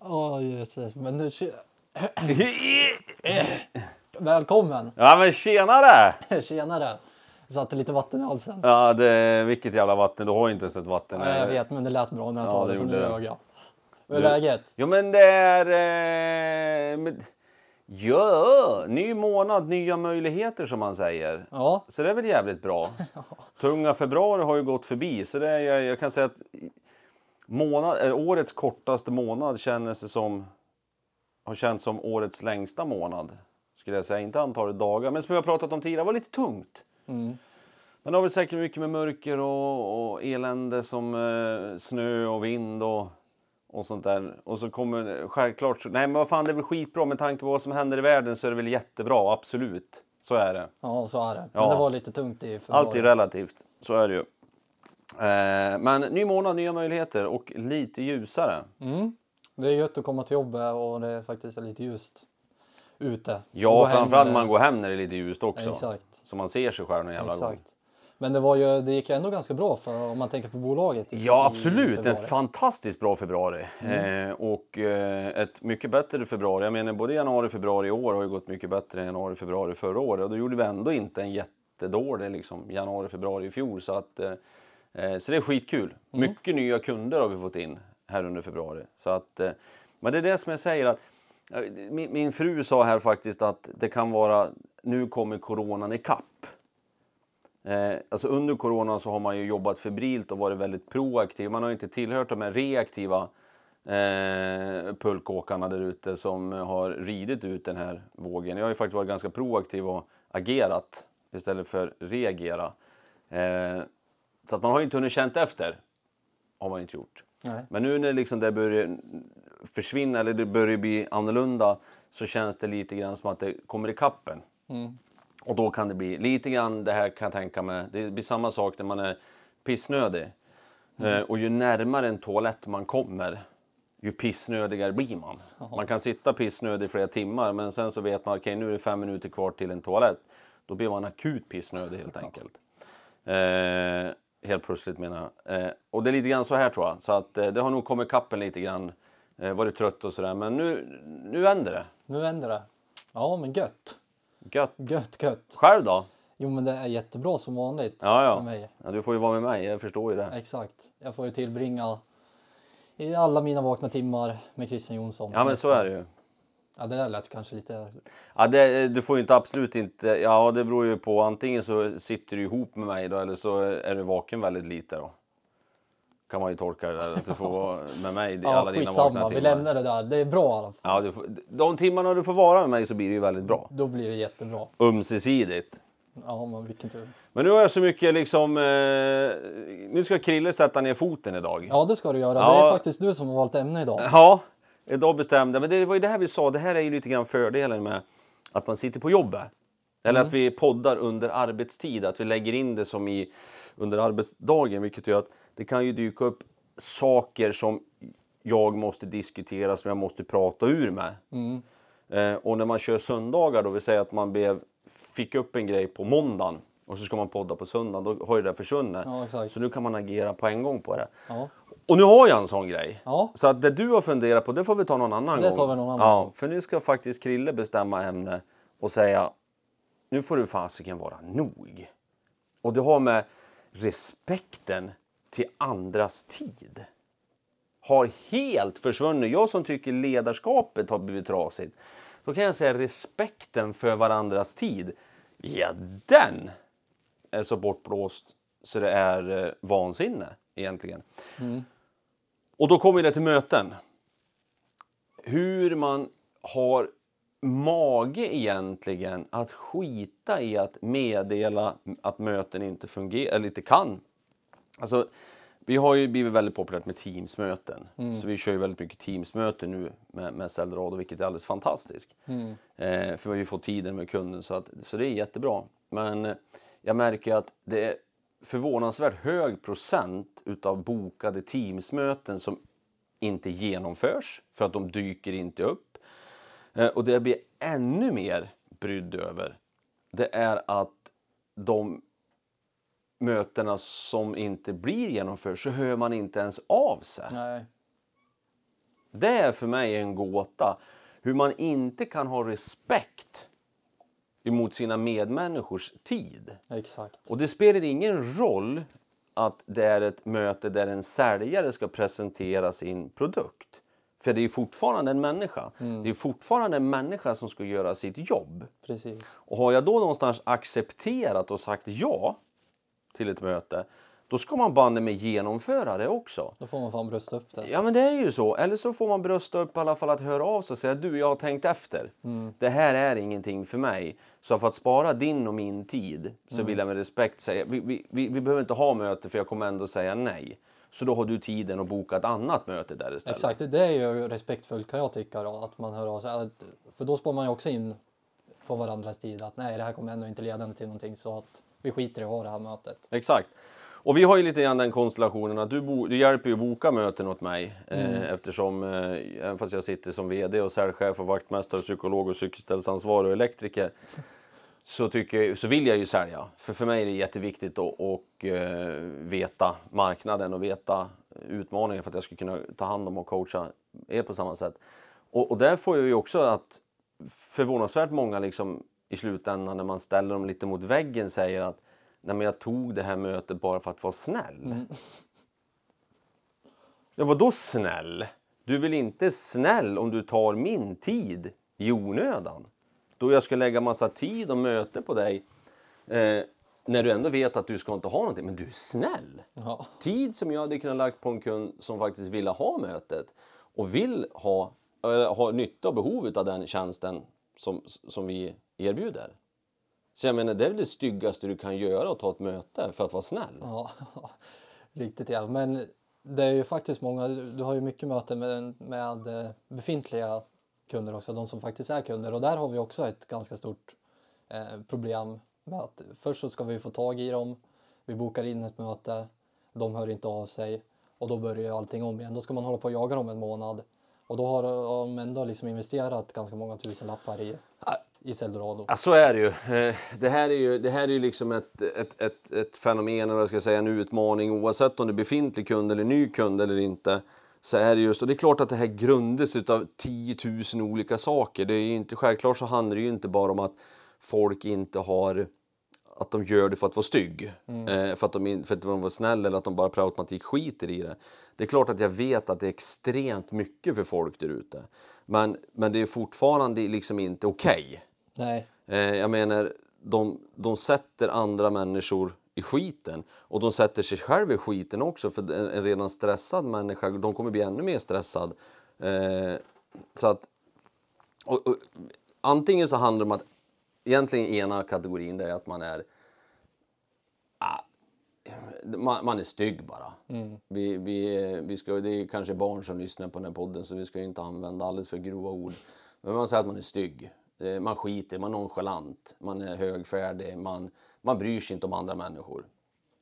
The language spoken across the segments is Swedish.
Åh jösses, men nu... Välkommen! Ja men tjenare! Tjenare! Satte lite vatten i halsen. Ja det, vilket jävla vatten, du har ju inte ens ett vatten. Ja, jag vet, men det lät bra när jag Ja, sa det det, så nu ljög jag. Hur är läget? Jo men det är... Eh, men, ja, ny månad, nya möjligheter som man säger. Ja, Så det är väl jävligt bra. Tunga februari har ju gått förbi så det är, jag, jag kan säga att månad, eh, årets kortaste månad känns det som har känts som årets längsta månad. Skulle jag säga, inte antalet dagar men som jag har pratat om tidigare var lite tungt. mm. Men det har väl säkert mycket med mörker och, och elände som eh, snö och vind och, och sånt där. Och så kommer självklart, så, nej men vad fan det är väl skitbra med tanke på vad som händer i världen så är det väl jättebra, absolut. Så är det. ja så är det. Men Ja. det var lite tungt i februari. Allt är relativt, så är det ju. Eh, men ny månad, nya möjligheter och lite ljusare. Mm. Det är gött att komma till jobbet och det är faktiskt lite ljust ute. Ja, framförallt eh, man går hem när det är lite ljust också. Exakt. Så man ser sig själv en jävla gång. Exakt. Men det var ju, det gick ändå ganska bra för om man tänker på bolaget. Ja absolut, en fantastiskt bra februari. Mm. Eh, och eh, ett mycket bättre februari. Jag menar både januari och februari i år har ju gått mycket bättre än januari och februari förra året. Och då gjorde vi ändå inte en jättedålig liksom, januari februari i fjol. Så, att, eh, så det är skitkul. Mm. Mycket nya kunder har vi fått in här under februari. Så att, eh, men det är det som jag säger att eh, min, min fru sa här faktiskt att det kan vara nu kommer coronan ikapp. Eh, alltså under corona så har man ju jobbat febrilt och varit väldigt proaktiv. Man har inte tillhört de här reaktiva eh, pulkåkarna där ute som har ridit ut den här vågen. Jag har ju faktiskt varit ganska proaktiv och agerat istället för reagera. Eh, så att man har ju inte hunnit känt efter. Har man inte gjort. Nej. Men nu när liksom det börjar försvinna eller det börjar bli annorlunda så känns det lite grann som att det kommer i kappen. Mm. Och då kan det bli lite grann det här kan jag tänka mig. Det blir samma sak när man är pissnödig. Eh, och ju närmare en toalett man kommer ju pissnödigare blir man. Jaha. Man kan sitta pissnödig i flera timmar men sen så vet man okej nu är det fem minuter kvar till en toalett. Då blir man akut pissnödig helt enkelt. Eh, helt plötsligt menar jag. Eh, och det är lite grann så här tror jag. Så att eh, det har nog kommit kappen lite grann. Eh, varit trött och sådär men nu, nu vänder det. Nu vänder det. Ja men gött. Gött. Gött gött. Själv då? Jo men det är jättebra som vanligt. Ja, ja. För mig. Ja, du får ju vara med mig, jag förstår ju det. Exakt. Jag får ju tillbringa i alla mina vakna timmar med Christian Jonsson. Ja men så är det ju. Ja det där lät kanske lite... Ja, det, du får ju inte absolut inte, ja det beror ju på antingen så sitter du ihop med mig då eller så är du vaken väldigt lite då. Kan man ju tolka det där, att du får vara med mig i Ja alla dina vakna skitsamma, vi timmar. lämnar det där. Det är bra i alla fall. Ja, du får, de timmarna du får vara med mig så blir det ju väldigt bra. Då blir det jättebra. Ömsesidigt. Ja men vilken tur. Men nu har jag så mycket liksom, eh, nu ska Krille sätta ner foten idag. Ja det ska du göra. Det Ja. är faktiskt du som har valt ämne idag. Ja, idag bestämde. Men det var ju det här vi sa, det här är ju lite grann fördelen med att man sitter på jobbet. Eller att vi poddar under arbetstid, att vi lägger in det som i under arbetsdagen, vilket gör att det kan ju dyka upp saker som jag måste diskutera, som jag måste prata ur med. Mm. Eh, och när man kör söndagar då, vill säga att man blev, fick upp en grej på måndagen och så ska man podda på söndagen, då har ju det försvunnit. Ja. Så nu kan man agera på en gång på det. Ja. Och nu har jag en sån grej. Ja. Så att det du har funderat på, det får vi ta någon annan Det gång. tar vi någon annan ja, gång. För nu ska faktiskt Krille bestämma ämne och säga nu får du fasiken vara nog. Och det har med respekten till andras tid. Har helt försvunnit. Jag som tycker ledarskapet har blivit trasigt. Då kan jag säga respekten för varandras tid. Ja, den är så bortblåst så det är eh, vansinne egentligen. Mm. Och då kommer det till möten. Hur man har mage egentligen att skita i att meddela att möten inte fungerar, eller inte kan. Alltså, vi har ju blivit väldigt populärt med Teamsmöten. Mm. Så vi kör ju väldigt mycket Teamsmöten nu med, med Eldorado, vilket är alldeles fantastiskt. Mm. Eh, för vi får tiden med kunden så, att, så det är jättebra. Men eh, jag märker att det är förvånansvärt hög procent utav bokade Teamsmöten som inte genomförs för att de dyker inte upp. Eh, och det jag blir ännu mer brydd över det är att de mötena som inte blir genomförda så hör man inte ens av sig. Nej. Det är för mig en gåta. Hur man inte kan ha respekt emot sina medmänniskors tid. Exakt. Och det spelar ingen roll att det är ett möte där en säljare ska presentera sin produkt. För det är fortfarande en människa. Mm. Det är fortfarande en människa som ska göra sitt jobb. Precis. Och har jag då någonstans accepterat och sagt ja till ett möte, då ska man banne med genomföra det också. Då får man fan brösta upp det. Ja men det är ju så. Eller så får man brösta upp i alla fall att höra av sig och säga du jag har tänkt efter. Mm. Det här är ingenting för mig. Så för att spara din och min tid så Mm. vill jag med respekt säga vi, vi, vi, vi behöver inte ha möte för jag kommer ändå säga nej. Så då har du tiden att boka ett annat möte där istället. Exakt, det är ju respektfullt kan jag tycka då, att man hör av sig. För då spår man ju också in på varandras tid att nej, det här kommer ändå inte leda till någonting så att vi skiter i att ha det här mötet. Exakt. Och vi har ju lite grann den konstellationen att du, bo, du hjälper ju att boka möten åt mig Mm. eh, eftersom eh, även fast jag sitter som VD och säljchef och vaktmästare, psykolog och cykelställsansvarig och elektriker så, tycker så vill jag ju sälja. För för mig är det jätteviktigt att och, eh, veta marknaden och veta utmaningen för att jag ska kunna ta hand om och coacha er på samma sätt. Och, och där får jag ju också att förvånansvärt många liksom i slutändan när man ställer dem lite mot väggen säger att Nej men jag tog det här mötet bara för att vara snäll. Mm. Ja vadå snäll? Du väl inte snäll om du tar min tid i onödan? Då jag ska lägga massa tid och möte på dig eh, när du ändå vet att du ska inte ha någonting. Men du är snäll! Ja, Tid som jag hade kunnat lagt på en kund som faktiskt ville ha mötet och vill ha, äh, ha nytta och behov av den tjänsten som, som vi erbjuder. Så jag menar, det är väl det styggaste du kan göra att ta ett möte för att vara snäll. ja, riktigt ja. Men det är ju faktiskt många, du har ju mycket möten med, med befintliga kunder också, de som faktiskt är kunder och där har vi också ett ganska stort eh, problem med att först så ska vi få tag i dem, vi bokar in ett möte, de hör inte av sig och då börjar ju allting om igen. Då ska man hålla på och jaga dem en månad och då har de ändå liksom investerat ganska många tusen lappar i, i Eldorado. Ja, så är det ju. Eh, Det här är ju, det här är ju liksom ett, ett, ett, ett fenomen, eller vad jag ska säga, en utmaning oavsett om det är befintlig kund eller ny kund eller inte. Så är det just, och det är klart att det här grundas utav 10 000 olika saker. Det är ju inte, självklart så handlar det ju inte bara om att folk inte har att de gör det för att vara stygg. Eh, för, att de, för att de var snälla eller att de bara per automatik skiter i det. Det är klart att jag vet att det är extremt mycket för folk där ute. Men, men det är fortfarande liksom inte okej. Nej, Eh, jag menar, de, de sätter andra människor i skiten och de sätter sig själva i skiten också för en, redan stressad människa, de kommer bli ännu mer stressad. Eh, så att och, och, antingen så handlar det om att egentligen ena kategorin det är att man är ah, man, man är stygg bara. mm. Vi, vi, vi ska, det är kanske barn som lyssnar på den här podden så vi ska inte använda alldeles för grova ord. Men man säger att man är stygg. Eh, Man skiter, man är nonchalant, man är högfärdig, man, man bryr sig inte om andra människor.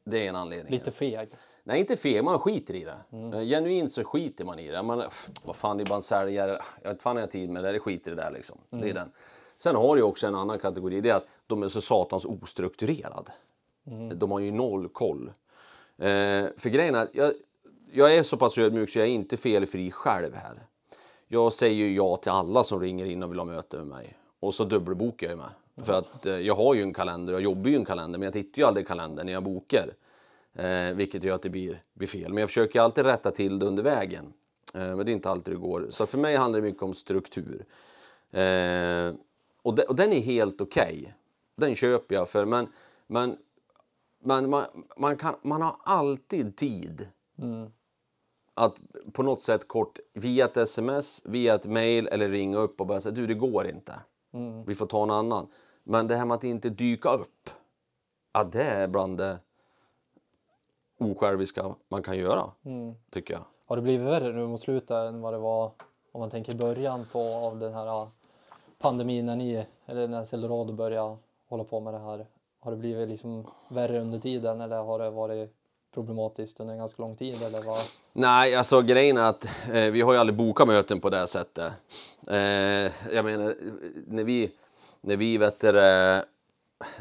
Det är en anledning. lite feg. Nej, inte fel, man skiter i det. Eh, Genuint så skiter man i det. Man, pff, vad fan, det är bara en säljare. Jag vet fan jag har tid med det, det skiter i det där liksom. Det är den. Sen har du också en annan kategori, det är att de är så satans ostrukturerade. De har ju noll koll. Eh, för grejen är att jag, jag är så pass ödmjuk så jag är inte felfri själv här. Jag säger ju ja till alla som ringer in och vill ha möte med mig. Och så dubbelbokar jag ju med. För att eh, jag har ju en kalender, jag jobbar ju i en kalender, men jag tittar ju aldrig i kalendern när jag bokar. Eh, vilket gör att det blir, blir fel. Men jag försöker alltid rätta till det under vägen. Eh, men det är inte alltid det går. Så för mig handlar det mycket om struktur. Eh, och, de, och den är helt okej. Den köper jag för. Men, men, men man, man, kan, man har alltid tid Mm. att på något sätt kort via ett sms, via ett mail eller ringa upp och bara säga du det går inte. Mm. Vi får ta en annan. Men det här med att inte dyka upp. Ja det är bland det osjälviska man kan göra Mm. tycker jag. Har det blivit värre nu mot slutet än vad det var om man tänker början på av den här pandemin när ni, eller när Eldorado började hålla på med det här? Har det blivit liksom värre under tiden eller har det varit problematiskt under en ganska lång tid eller vad? Nej, alltså grejen är att eh, vi har ju aldrig bokat möten på det sättet. Eh, jag menar, när vi, när vi vet du, eh,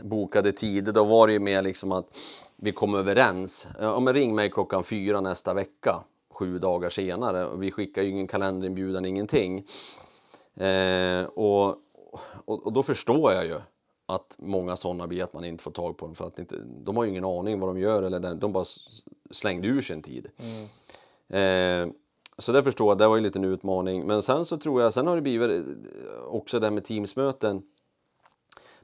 bokade tider, då var det ju mer liksom att vi kom överens. Ja, men ring mig klockan fyra nästa vecka. sju dagar senare och vi skickar ju ingen kalenderinbjudan, ingenting. Eh, och, och, och, då förstår jag ju att många sådana blir att man inte får tag på dem för att inte, de har ju ingen aning vad de gör eller de bara slängde ur sig en tid. Mm. Eh, så det förstår jag, det var ju en liten utmaning. Men sen så tror jag, sen har det blivit eh, också det med teamsmöten.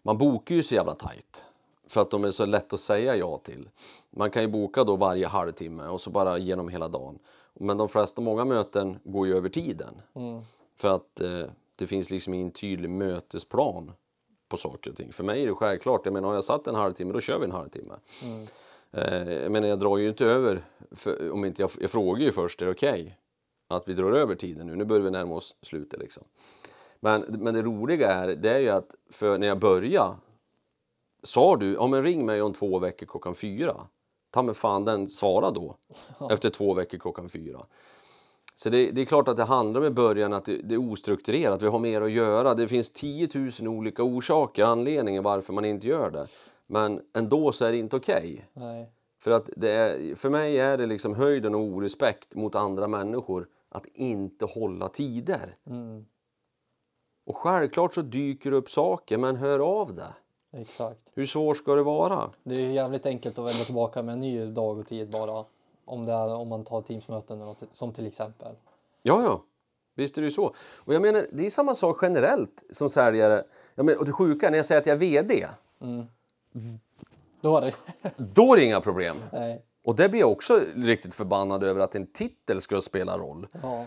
Man bokar ju så jävla tajt för att de är så lätt att säga ja till. Man kan ju boka då varje halvtimme och så bara genom hela dagen. Men de flesta, många möten går ju över tiden. Mm. För att eh, det finns liksom ingen tydlig mötesplan på saker och ting. För mig är det självklart, jag menar har jag satt en halvtimme då kör vi en halvtimme. Mm. Eh, jag menar jag drar ju inte över, för, om inte jag, jag frågar ju först, är det okej? Okay? Att vi drar över tiden nu, nu börjar vi närma oss slutet liksom. Men, men det roliga är, det är ju att för när jag började Sa du, ja men ring mig om två veckor klockan fyra. Ta mig fan den svara då. Efter två veckor klockan fyra. Så det, det, är klart att det handlar om i början att det, det, är ostrukturerat, vi har mer att göra. Det finns 10 000 olika orsaker, anledningar varför man inte gör det. Men ändå så är det inte okej. Okay. För att det är, för mig är det liksom höjden och orespekt mot andra människor att inte hålla tider. Mm. Och självklart så dyker det upp saker, men hör av det. Exakt. Hur svårt ska det vara? Det är jävligt enkelt att vända tillbaka med en ny dag och tid bara. Om, det är, om man tar Teamsmöten som till exempel. Ja, ja. Visst är det ju så. Och jag menar, det är samma sak generellt som säljare. Jag menar, och det sjuka när jag säger att jag är VD. Mm. Då är det... Då är det inga problem. Nej. Och det blir jag också riktigt förbannad över att en titel ska spela roll. Ja.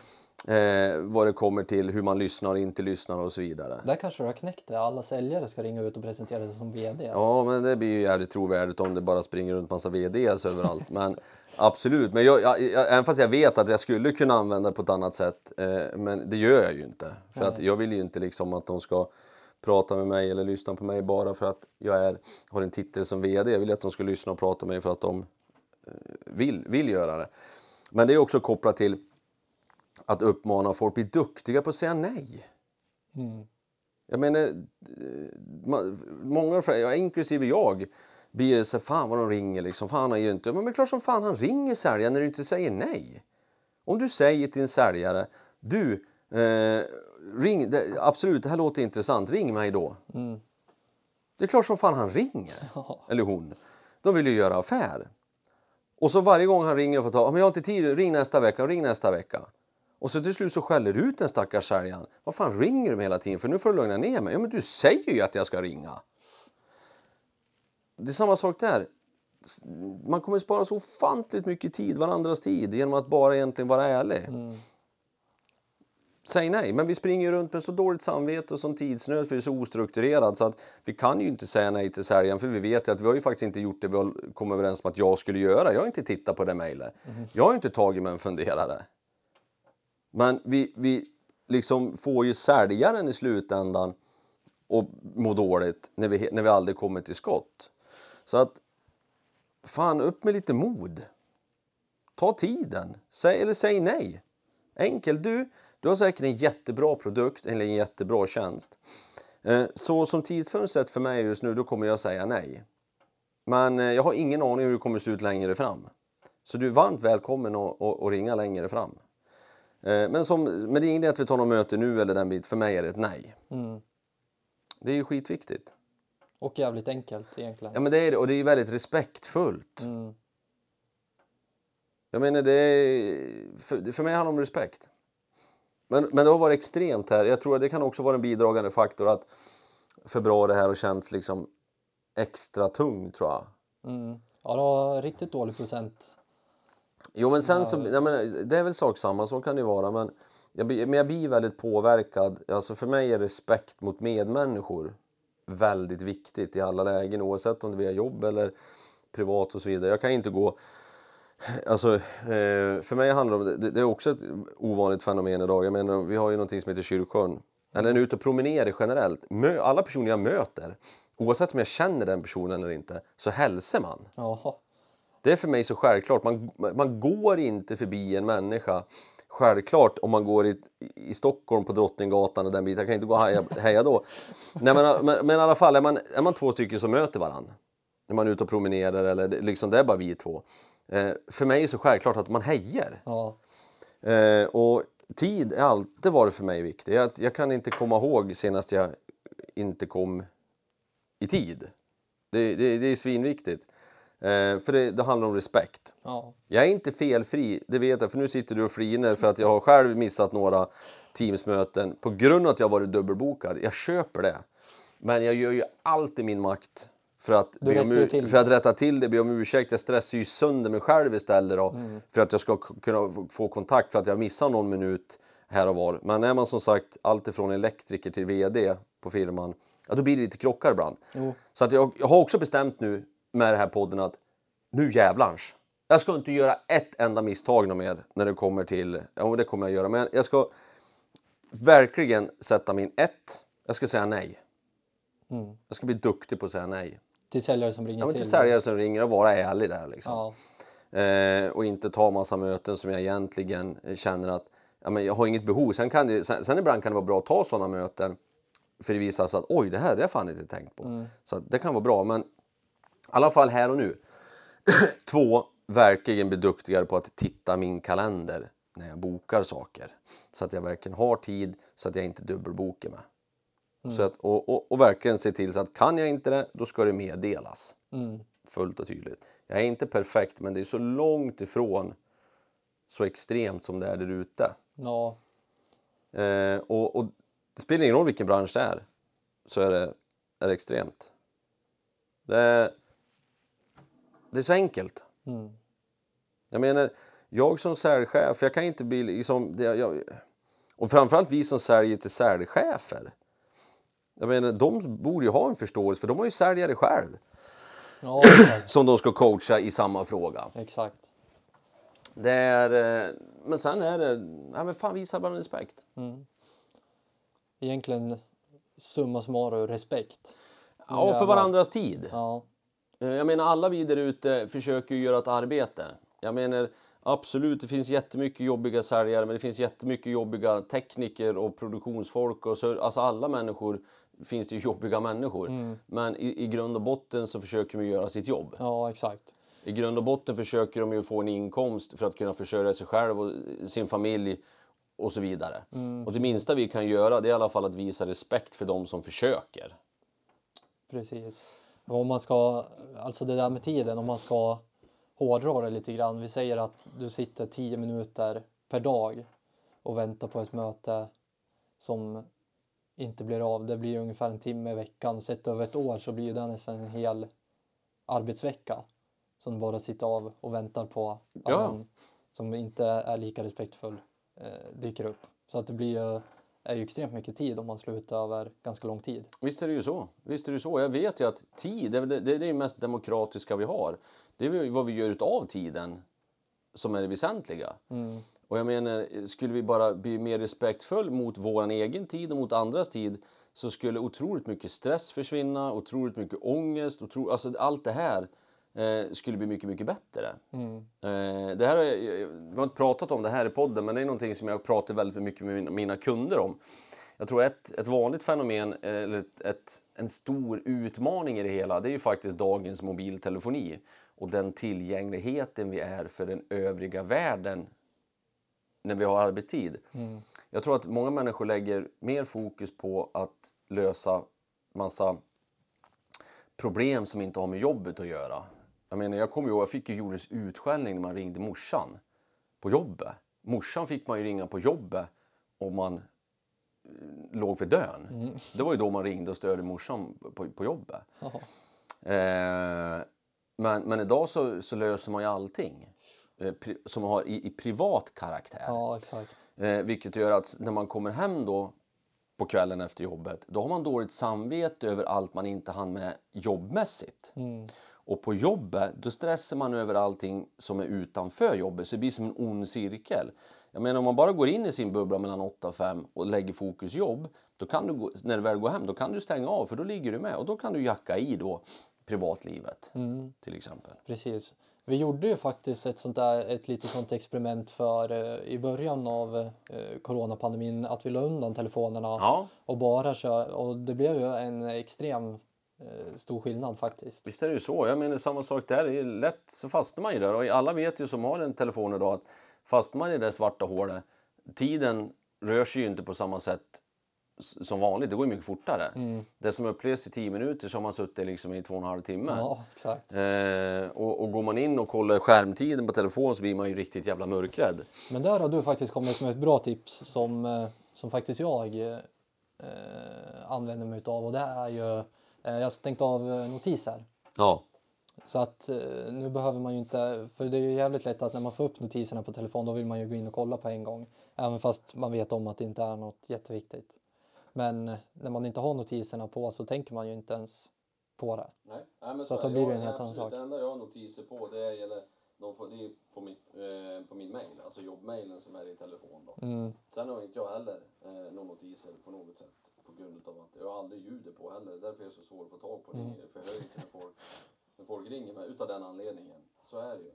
Eh, vad det kommer till hur man lyssnar och inte lyssnar och så vidare. Där kanske du har knäckt det. Alla säljare ska ringa ut och presentera sig som VD. Ja, men det blir ju jävligt trovärdigt om det bara springer runt massa VDs överallt. Men absolut, men jag, jag, jag, även fast jag vet att jag skulle kunna använda det på ett annat sätt. Eh, men det gör jag ju inte. För Nej. att jag vill ju inte liksom att de ska prata med mig eller lyssna på mig bara för att jag är, har en titel som VD. Jag vill att de ska lyssna och prata med mig för att de eh, vill, vill göra det. Men det är också kopplat till att uppmana folk att bli duktiga på att säga nej. Mm. Jag menar, eh, många, inklusive jag, blir så fan vad de ringer liksom. Fan han är ju inte, men det är klart som fan han ringer säljaren när du inte säger nej. Om du säger till en säljare, du, eh, ring, det, absolut det här låter intressant, ring mig då. Mm. Det är klart som fan han ringer, eller hon. De vill ju göra affär. Och så varje gång han ringer och får ta, men jag har inte tid, ring nästa vecka, ring nästa vecka. Och så till slut så skäller du ut den stackars säljaren. Vad fan ringer du hela tiden för nu får du lugna ner mig. Ja men du säger ju att jag ska ringa. Det är samma sak där. Man kommer spara så ofantligt mycket tid, varandras tid, genom att bara egentligen vara ärlig. Mm. Säg nej, men vi springer runt med så dåligt samvete och sån tidsnöd för vi är så ostrukturerad så att vi kan ju inte säga nej till säljaren för vi vet ju att vi har ju faktiskt inte gjort det vi kom överens om att jag skulle göra. Jag har inte tittat på det mejlet. Mm. Jag har inte tagit mig en funderare. Men vi, vi liksom får ju säljaren i slutändan och må dåligt när vi, när vi aldrig kommer till skott. Så att fan upp med lite mod. Ta tiden. Säg eller säg nej. Enkelt. Du, du har säkert en jättebra produkt eller en jättebra tjänst. Eh, så som tidsfönstret för mig just nu, då kommer jag säga nej. Men eh, jag har ingen aning hur det kommer se ut längre fram. Så du är varmt välkommen att ringa längre fram. Eh, men, som, men det är inget att vi tar något möte nu eller den bit. För mig är det ett nej. Mm. Det är ju skitviktigt. Och jävligt enkelt egentligen. Ja men det är det och det är väldigt respektfullt. Mm. Jag menar det är, för, för mig handlar det om respekt. Men, men det har varit extremt här. Jag tror att det kan också vara en bidragande faktor att februari här har känts liksom extra tung tror jag. Mm. Ja, det var riktigt dålig procent Jo men sen så, jag menar, det är väl sak samma, så kan det vara men jag, men jag blir väldigt påverkad, alltså för mig är respekt mot medmänniskor väldigt viktigt i alla lägen oavsett om det är jobb eller privat och så vidare. Jag kan inte gå Alltså, eh, för mig handlar det om, det, är också ett ovanligt fenomen idag. Jag menar, vi har ju någonting som heter kyrkosjön. Eller när ute och promenerar generellt. Alla personer jag möter, oavsett om jag känner den personen eller inte, så hälsar man. Jaha. Det är för mig så självklart. Man, man går inte förbi en människa Självklart om man går i, i Stockholm på Drottninggatan och den biten, jag kan inte gå och heja, heja då. Nej, men, men, men, i alla fall, är man, är man två stycken som möter varandra när man är ute och promenerar eller liksom det är bara vi två. Eh, för mig är det så självklart att man hejar. Ja. Eh, och tid är alltid varit för mig viktigt. Jag, jag kan inte komma ihåg senast jag inte kom i tid. Det, det, det är svinviktigt. Eh, för det, det handlar om respekt. Ja. Jag är inte felfri, det vet jag, för nu sitter du och fliner för att jag har själv missat några Teamsmöten på grund av att jag varit dubbelbokad. Jag köper det. Men jag gör ju allt i min makt för att, be om, för att rätta till det, be om ursäkt. Jag stressar ju sönder mig själv istället då. Mm. För att jag ska kunna få- kontakt för att jag missar någon minut här och var. Men är man som sagt alltifrån elektriker till VD på firman, ja då blir det lite krockar ibland. Jo. Så att jag, jag har också bestämt nu med den här podden att nu jävlans. Jag ska inte göra ett enda misstag mer när det kommer till, ja det kommer jag göra, men jag ska verkligen sätta min ett. Jag ska säga nej. Mm. Jag ska bli duktig på att säga nej. Till säljare som ringer Jag vill till. inte säljare som ringer och vara ärlig där liksom. Ja. Eh, och inte ta massa möten som jag egentligen känner att ja, men jag har inget behov. Sen, kan det, sen, sen ibland kan det vara bra att ta sådana möten för det visar sig att oj, det här det har jag fan inte tänkt på. Mm. Så det kan vara bra, men i alla fall här och nu. Två, verkligen bli duktigare på att titta min kalender när jag bokar saker. Så att jag verkligen har tid så att jag inte dubbelbokar mig. Mm. Så att, och, och, och verkligen se till så att kan jag inte det, då ska det meddelas. Mm. Fullt och tydligt. Jag är inte perfekt, men det är så långt ifrån så extremt som det är där ute. Ja. Eh, och, och det spelar ingen roll vilken bransch det är, så är det, är det extremt. Det är, det är så enkelt. Mm. Jag menar, jag som säljchef, jag kan inte bli liksom, det, jag, och framförallt vi som säljer till säljchefer. Jag menar, de borde ju ha en förståelse för de har ju säljare själv Ja, som de ska coacha i samma fråga. exakt. Det är, eh, men sen är det, ja men fan visa bara respekt. Mm. Egentligen summa summarum respekt. Ja, för varandras tid. Ja. Eh, Jag menar alla vi där ute försöker göra ett arbete. Jag menar absolut, det finns jättemycket jobbiga säljare, men det finns jättemycket jobbiga tekniker och produktionsfolk och så, alltså alla människor finns det ju jobbiga människor. Mm. Men i, i grund och botten så försöker de göra sitt jobb. Ja, exakt. I grund och botten försöker de ju få en inkomst för att kunna försörja sig själv och sin familj och så vidare. Mm. Och det minsta vi kan göra det är i alla fall att visa respekt för de som försöker. Precis. Om man ska, alltså det där med tiden, om man ska hårdra det lite grann. Vi säger att du sitter 10 minuter per dag och väntar på ett möte som inte blir av. Det blir ungefär en timme i veckan. Sett över ett år så blir det nästan en hel arbetsvecka som bara sitter av och väntar på att Ja. någon som inte är lika respektfull eh, dyker upp. Så att det blir ju, är ju extremt mycket tid om man slutar över ganska lång tid. Visst är det ju så. Visst är det så. Jag vet ju att tid, det är det, det är det mest demokratiska vi har. Det är vad vi gör utav tiden som är det väsentliga. Mm. Och jag menar, skulle vi bara bli mer respektfull mot våran egen tid och mot andras tid så skulle otroligt mycket stress försvinna, otroligt mycket ångest, otro, alltså allt det här eh, skulle bli mycket, mycket bättre. Mm. Eh, det här har jag, jag- vi har inte pratat om det här i podden, men det är någonting som jag pratar väldigt mycket med mina, mina kunder om. Jag tror ett, ett vanligt fenomen, eller ett, ett, en stor utmaning i det hela, det är ju faktiskt dagens mobiltelefoni och den tillgängligheten vi är för den övriga världen när vi har arbetstid. Mm. Jag tror att många människor lägger mer fokus på att lösa massa problem som inte har med jobbet att göra. Jag menar, jag kommer ihåg, jag fick ju jordens utskällning när man ringde morsan på jobbet. Morsan fick man ju ringa på jobbet om man eh, låg för dön. Mm. Det var ju då man ringde och störde morsan på, på jobbet. Eh, men, men idag så, så löser man ju allting eh, pri, som har i, i privat karaktär. Ja, exakt. Eh, vilket gör att när man kommer hem då på kvällen efter jobbet, då har man dåligt samvete över allt man inte hann med jobbmässigt. Mm. Och på jobbet, då stressar man över allting som är utanför jobbet, så det blir som en ond cirkel. Jag menar om man bara går in i sin bubbla mellan 8 och 5 och lägger fokus jobb, då kan du, när du väl går hem, då kan du stänga av för då ligger du med och då kan du jacka i då privatlivet Mm. till exempel. Precis. Vi gjorde ju faktiskt ett sånt där, ett litet sånt experiment för eh, i början av eh, coronapandemin att vi la undan telefonerna Ja, och bara kör och det blev ju en extrem eh, stor skillnad faktiskt. Visst är det ju så. Jag menar samma sak där. Det är lätt så fastnar man ju där och alla vet ju som har en telefon idag att fastnar man i det svarta hålet, tiden rör sig ju inte på samma sätt som vanligt, det går ju mycket fortare. Mm. Det som upplevs i 10 minuter så har man suttit liksom i två och en halv timme. Ja, exakt. Eh, och, och går man in och kollar skärmtiden på telefon så blir man ju riktigt jävla mörkrädd. Men där har du faktiskt kommit med ett bra tips som, eh, som faktiskt jag eh, använder mig utav och det är ju eh, jag har stängt av eh, notiser. Ja, Så att eh, nu behöver man ju inte, för det är ju jävligt lätt att när man får upp notiserna på telefon då vill man ju gå in och kolla på en gång. Även fast man vet om att det inte är något jätteviktigt. Men när man inte har notiserna på så tänker man ju inte ens på det. Nej, nej men Så att då är blir det en helt annan sak. Det enda jag har notiser på det gäller de får, det är på, mitt, eh, på min mail, alltså jobbmailen som är i telefon då. Mm, Sen har inte jag heller eh, några notiser på något sätt på grund av att jag har aldrig ljudet på heller. Därför är jag så svår att få tag på. Mm. Mm. För jag hör inte när folk, när folk ringer mig utav den anledningen. Så är det ju.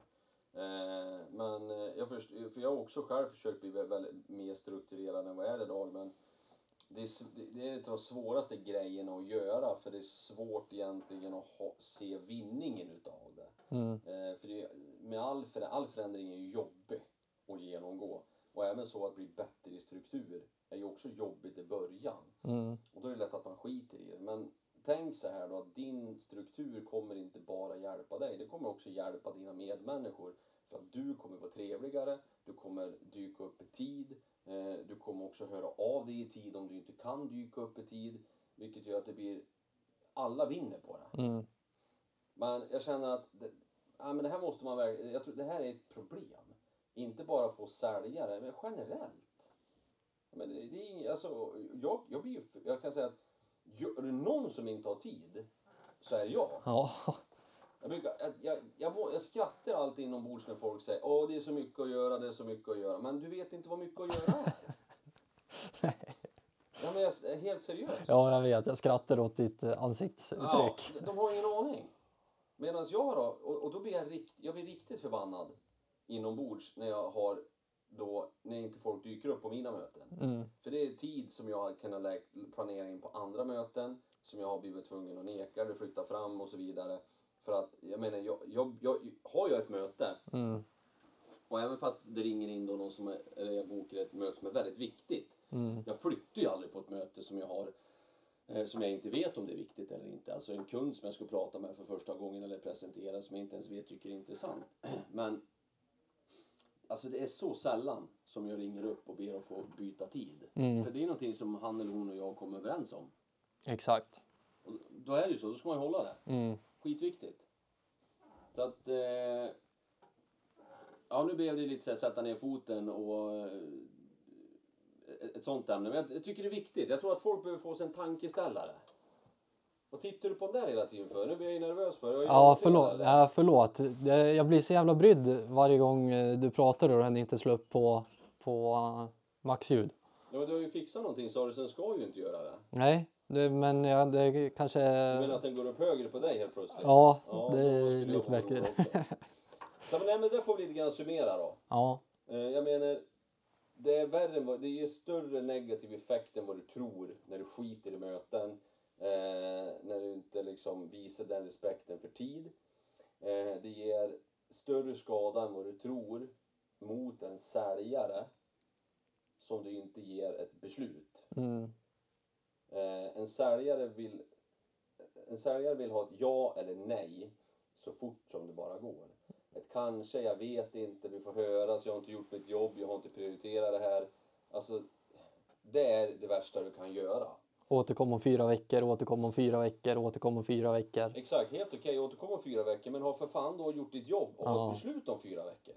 Eh, men eh, jag först, för jag har också själv försökt bli vä- väldigt mer strukturerad än vad jag är idag. Men det är, det- är ett av de svåraste grejerna att göra för det är svårt egentligen att ha, se vinningen utav det. mm, Eh, för det, med all, för, all förändring är ju jobbig att genomgå. Och även så att bli bättre i struktur är ju också jobbigt i början. mm, Och då är det lätt att man skiter i det. Men tänk så här då att din struktur kommer inte bara hjälpa dig. Det kommer också hjälpa dina medmänniskor. För att du kommer vara trevligare, du kommer dyka upp i tid, du kommer också höra av dig i tid om du inte kan dyka upp i tid. Vilket gör att det blir, alla vinner på det. mm, Men jag känner att det, ja, men det här måste man verkligen, jag tror det här är ett problem. Inte bara få säljare, men generellt. Men det, det är inget, alltså, jag, jag blir jag kan säga att är det någon som inte har tid så är det jag. ja, Jag, brukar, jag, jag, jag, jag skrattar alltid inombords när folk säger åh det är så mycket att göra, det är så mycket att göra. Men du vet inte vad mycket att göra är. ja men jag är helt seriös. ja, jag vet. Jag skrattar åt ditt eh, ansiktsuttryck. Ja, de- har ingen aning. Medan jag då, och, och då blir jag, rikt, jag blir riktigt förbannad inombords när jag har då, när inte folk dyker upp på mina möten. Mm, För det är tid som jag har kunnat planera in på andra möten, som jag har blivit tvungen att neka eller flytta fram och så vidare. För att, jag menar, jag, jag, jag, har jag ett möte, mm, och även fast det ringer in då någon som är, eller jag bokar ett möte som är väldigt viktigt, mm, jag flyttar ju aldrig på ett möte som jag har eh, som jag inte vet om det är viktigt eller inte. Alltså en kund som jag ska prata med för första gången eller presentera som jag inte ens vet tycker är intressant. Men alltså det är så sällan som jag ringer upp och ber att få byta tid. mm, För det är någonting som han eller hon och jag kommer överens om. exakt. Och då är det ju så, då ska man ju hålla det. Mm, Skitviktigt. Så att eh, Ja nu blev det lite så här, sätta ner foten och eh, ett- sånt ämne. Men jag, tycker det är viktigt. Jag tror att folk behöver få sig en tankeställare. Vad tittar du på den där hela tiden för? Nu blir jag ju nervös för. Jag Ja, förlåt. Ja, förlåt. Jag, blir så jävla brydd varje gång eh, du pratar och den inte slår upp på, på uh, maxljud. Ja, du har ju fixat någonting sa du, så den ska ju inte göra det. Nej, det, men ja, det kanske... Du menar att den går upp högre på dig helt plötsligt? Ja, Ja, det är lite märkligt. Så, men, nej, men det får vi lite grann summera då. Ja, Eh, Jag menar, det är värre än vad, det ger större negativ effekt än vad du tror när du skiter i möten. Eh, när du inte liksom visar den respekten för tid. Eh, det ger större skada än vad du tror mot en säljare som du inte ger ett beslut. mm, Eh, en säljare vill en säljare vill ha ett ja eller nej så fort som det bara går. Ett kanske, jag vet inte, vi får höras, jag har inte gjort mitt jobb, jag har inte prioriterat det här. Alltså, det är det värsta du kan göra. återkom om fyra veckor, återkom om fyra veckor, återkom om fyra veckor. Exakt, helt okej, återkom om fyra veckor, men har för fan då gjort ditt jobb och Ja. ett beslut om fyra veckor.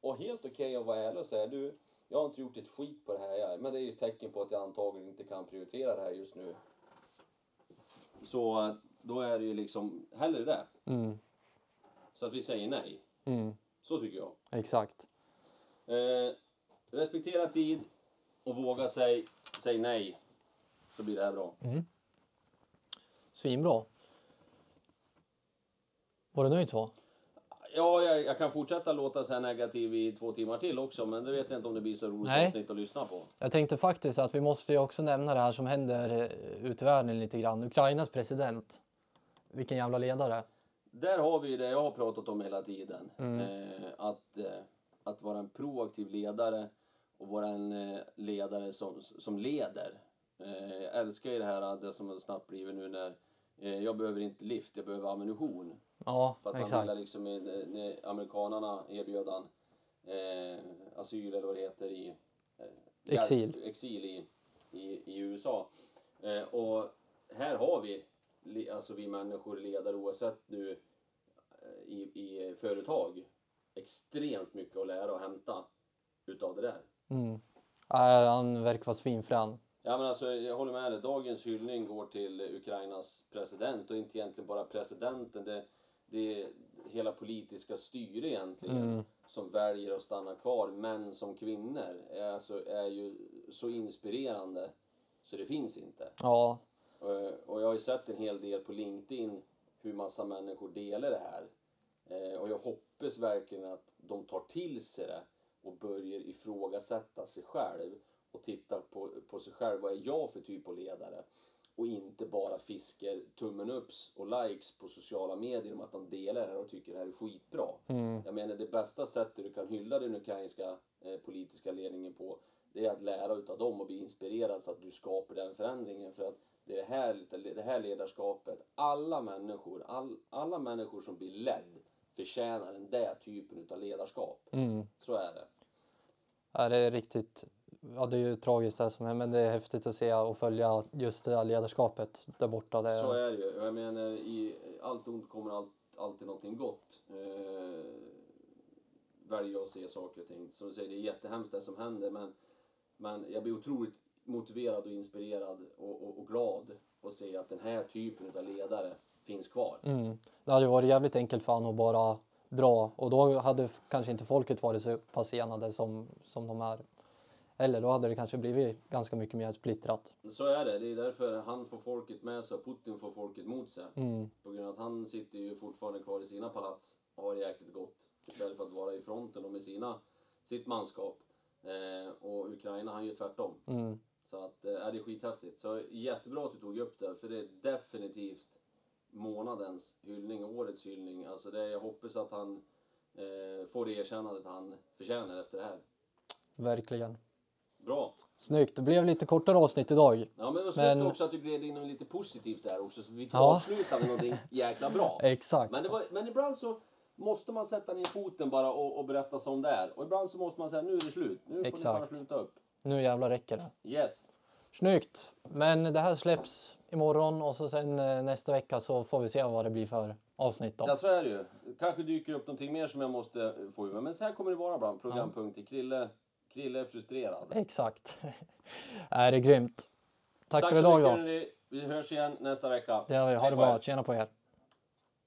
Och helt okej att vara ärlig och säga, du, jag har inte gjort ett skit på det här, men det är ju ett tecken på att jag antagligen inte kan prioritera det här just nu. Så då är det ju liksom hellre det. Mm, Så att vi säger nej. mm, Så tycker jag. exakt. Eh, respektera tid och våga säga säg nej. Så blir det här bra. Svinbra. Var du nöjd så? Ja, jag, jag kan fortsätta låta så här negativ i två timmar till också, men det vet jag inte om det blir så roligt Nej. avsnitt att lyssna på. Jag tänkte faktiskt att vi måste ju också nämna det här som händer eh, ute i världen lite grann. Ukrainas president. Vilken jävla ledare. Där har vi det jag har pratat om hela tiden. Mm. Eh, att eh, att vara en proaktiv ledare och vara en eh, ledare som, som leder. Eh, jag älskar ju det här, det som har snabbt blivit nu när eh, jag behöver inte lift, jag behöver ammunition. Ja, För att han exakt. ville liksom, eh, när amerikanarna erbjöd han eh, asyl eller vad det heter i eh, Exil. exil i, i, i USA. Eh, och här har vi, alltså vi människor, ledare oavsett nu eh, i, i företag, extremt mycket att lära och hämta utav det där. Mm. Äh, han verkar vara svinfrän. Ja men alltså jag håller med dig. Dagens hyllning går till Ukrainas president och inte egentligen bara presidenten. Det, det är hela politiska styre egentligen Mm. som väljer att stanna kvar. Män som kvinnor är, alltså, är ju så inspirerande så det finns inte. Ja, Och jag har ju sett en hel del på LinkedIn hur massa människor delar det här. Eh, Och jag hoppas verkligen att de tar till sig det och börjar ifrågasätta sig själv och titta på, på sig själv. Vad är jag för typ av ledare? Och inte bara fiskar tummen upps och likes på sociala medier om att de delar det här och tycker det här är skitbra. mm. Jag menar det bästa sättet du kan hylla den ukrainska eh, politiska ledningen på det är att lära utav dem och bli inspirerad så att du skapar den förändringen. För att det är det här, det här ledarskapet, alla människor, all, alla människor som blir ledd förtjänar den där typen utav ledarskap. Mm. Så är det. Ja, det är riktigt, ja det är ju tragiskt det som är, men det är häftigt att se och följa just det här ledarskapet där borta. Det, Så är det ju. Jag menar, i allt ont kommer allt, alltid någonting gott. Eh, väljer jag att se saker och ting. Som du säger, det är jättehemskt det som händer men, men jag blir otroligt motiverad och inspirerad och, och, och glad att se att den här typen av ledare finns kvar. mm. det hade varit jävligt enkelt för honom att bara dra och då hade kanske inte folket varit så pass enade som, som de är. Eller då hade det kanske blivit ganska mycket mer splittrat. Så är det. Det är därför han får folket med sig och Putin får folket mot sig. Mm. På grund av att han sitter ju fortfarande kvar i sina palats och har det jäkligt gott. Istället för att vara i fronten och med sina, sitt manskap. Eh, och Ukraina han gör tvärtom. Mm. Så att, eh, det är skithäftigt. Så jättebra att du tog upp det, för det är definitivt månadens hyllning, årets hyllning. Alltså det, jag hoppas att han eh, får det erkännandet han förtjänar efter det här. Verkligen. Bra! Snyggt, det blev lite kortare avsnitt idag. Ja men det var snyggt Men- också att du gled in lite positivt där också, så vi fick Ja. avsluta med någonting jäkla bra. Exakt. Men, var, men ibland så måste man sätta ner foten bara och, och berätta som det är. Och ibland så måste man säga nu är det slut, nu får ni bara sluta upp. Nu jävlar räcker det. Yes! Snyggt! Men det här släpps imorgon och så sen eh, nästa vecka så får vi se vad det blir för avsnitt då. Ja så är det ju. Kanske dyker upp någonting mer som jag måste få ur. Men så här kommer det vara ibland, programpunkter. Krille, Krille är frustrerad. Exakt. är det grymt. Tack, Tack för idag då. Vi hörs igen nästa vecka. Det gör vi. Ha Hej det bra. Tjena på er.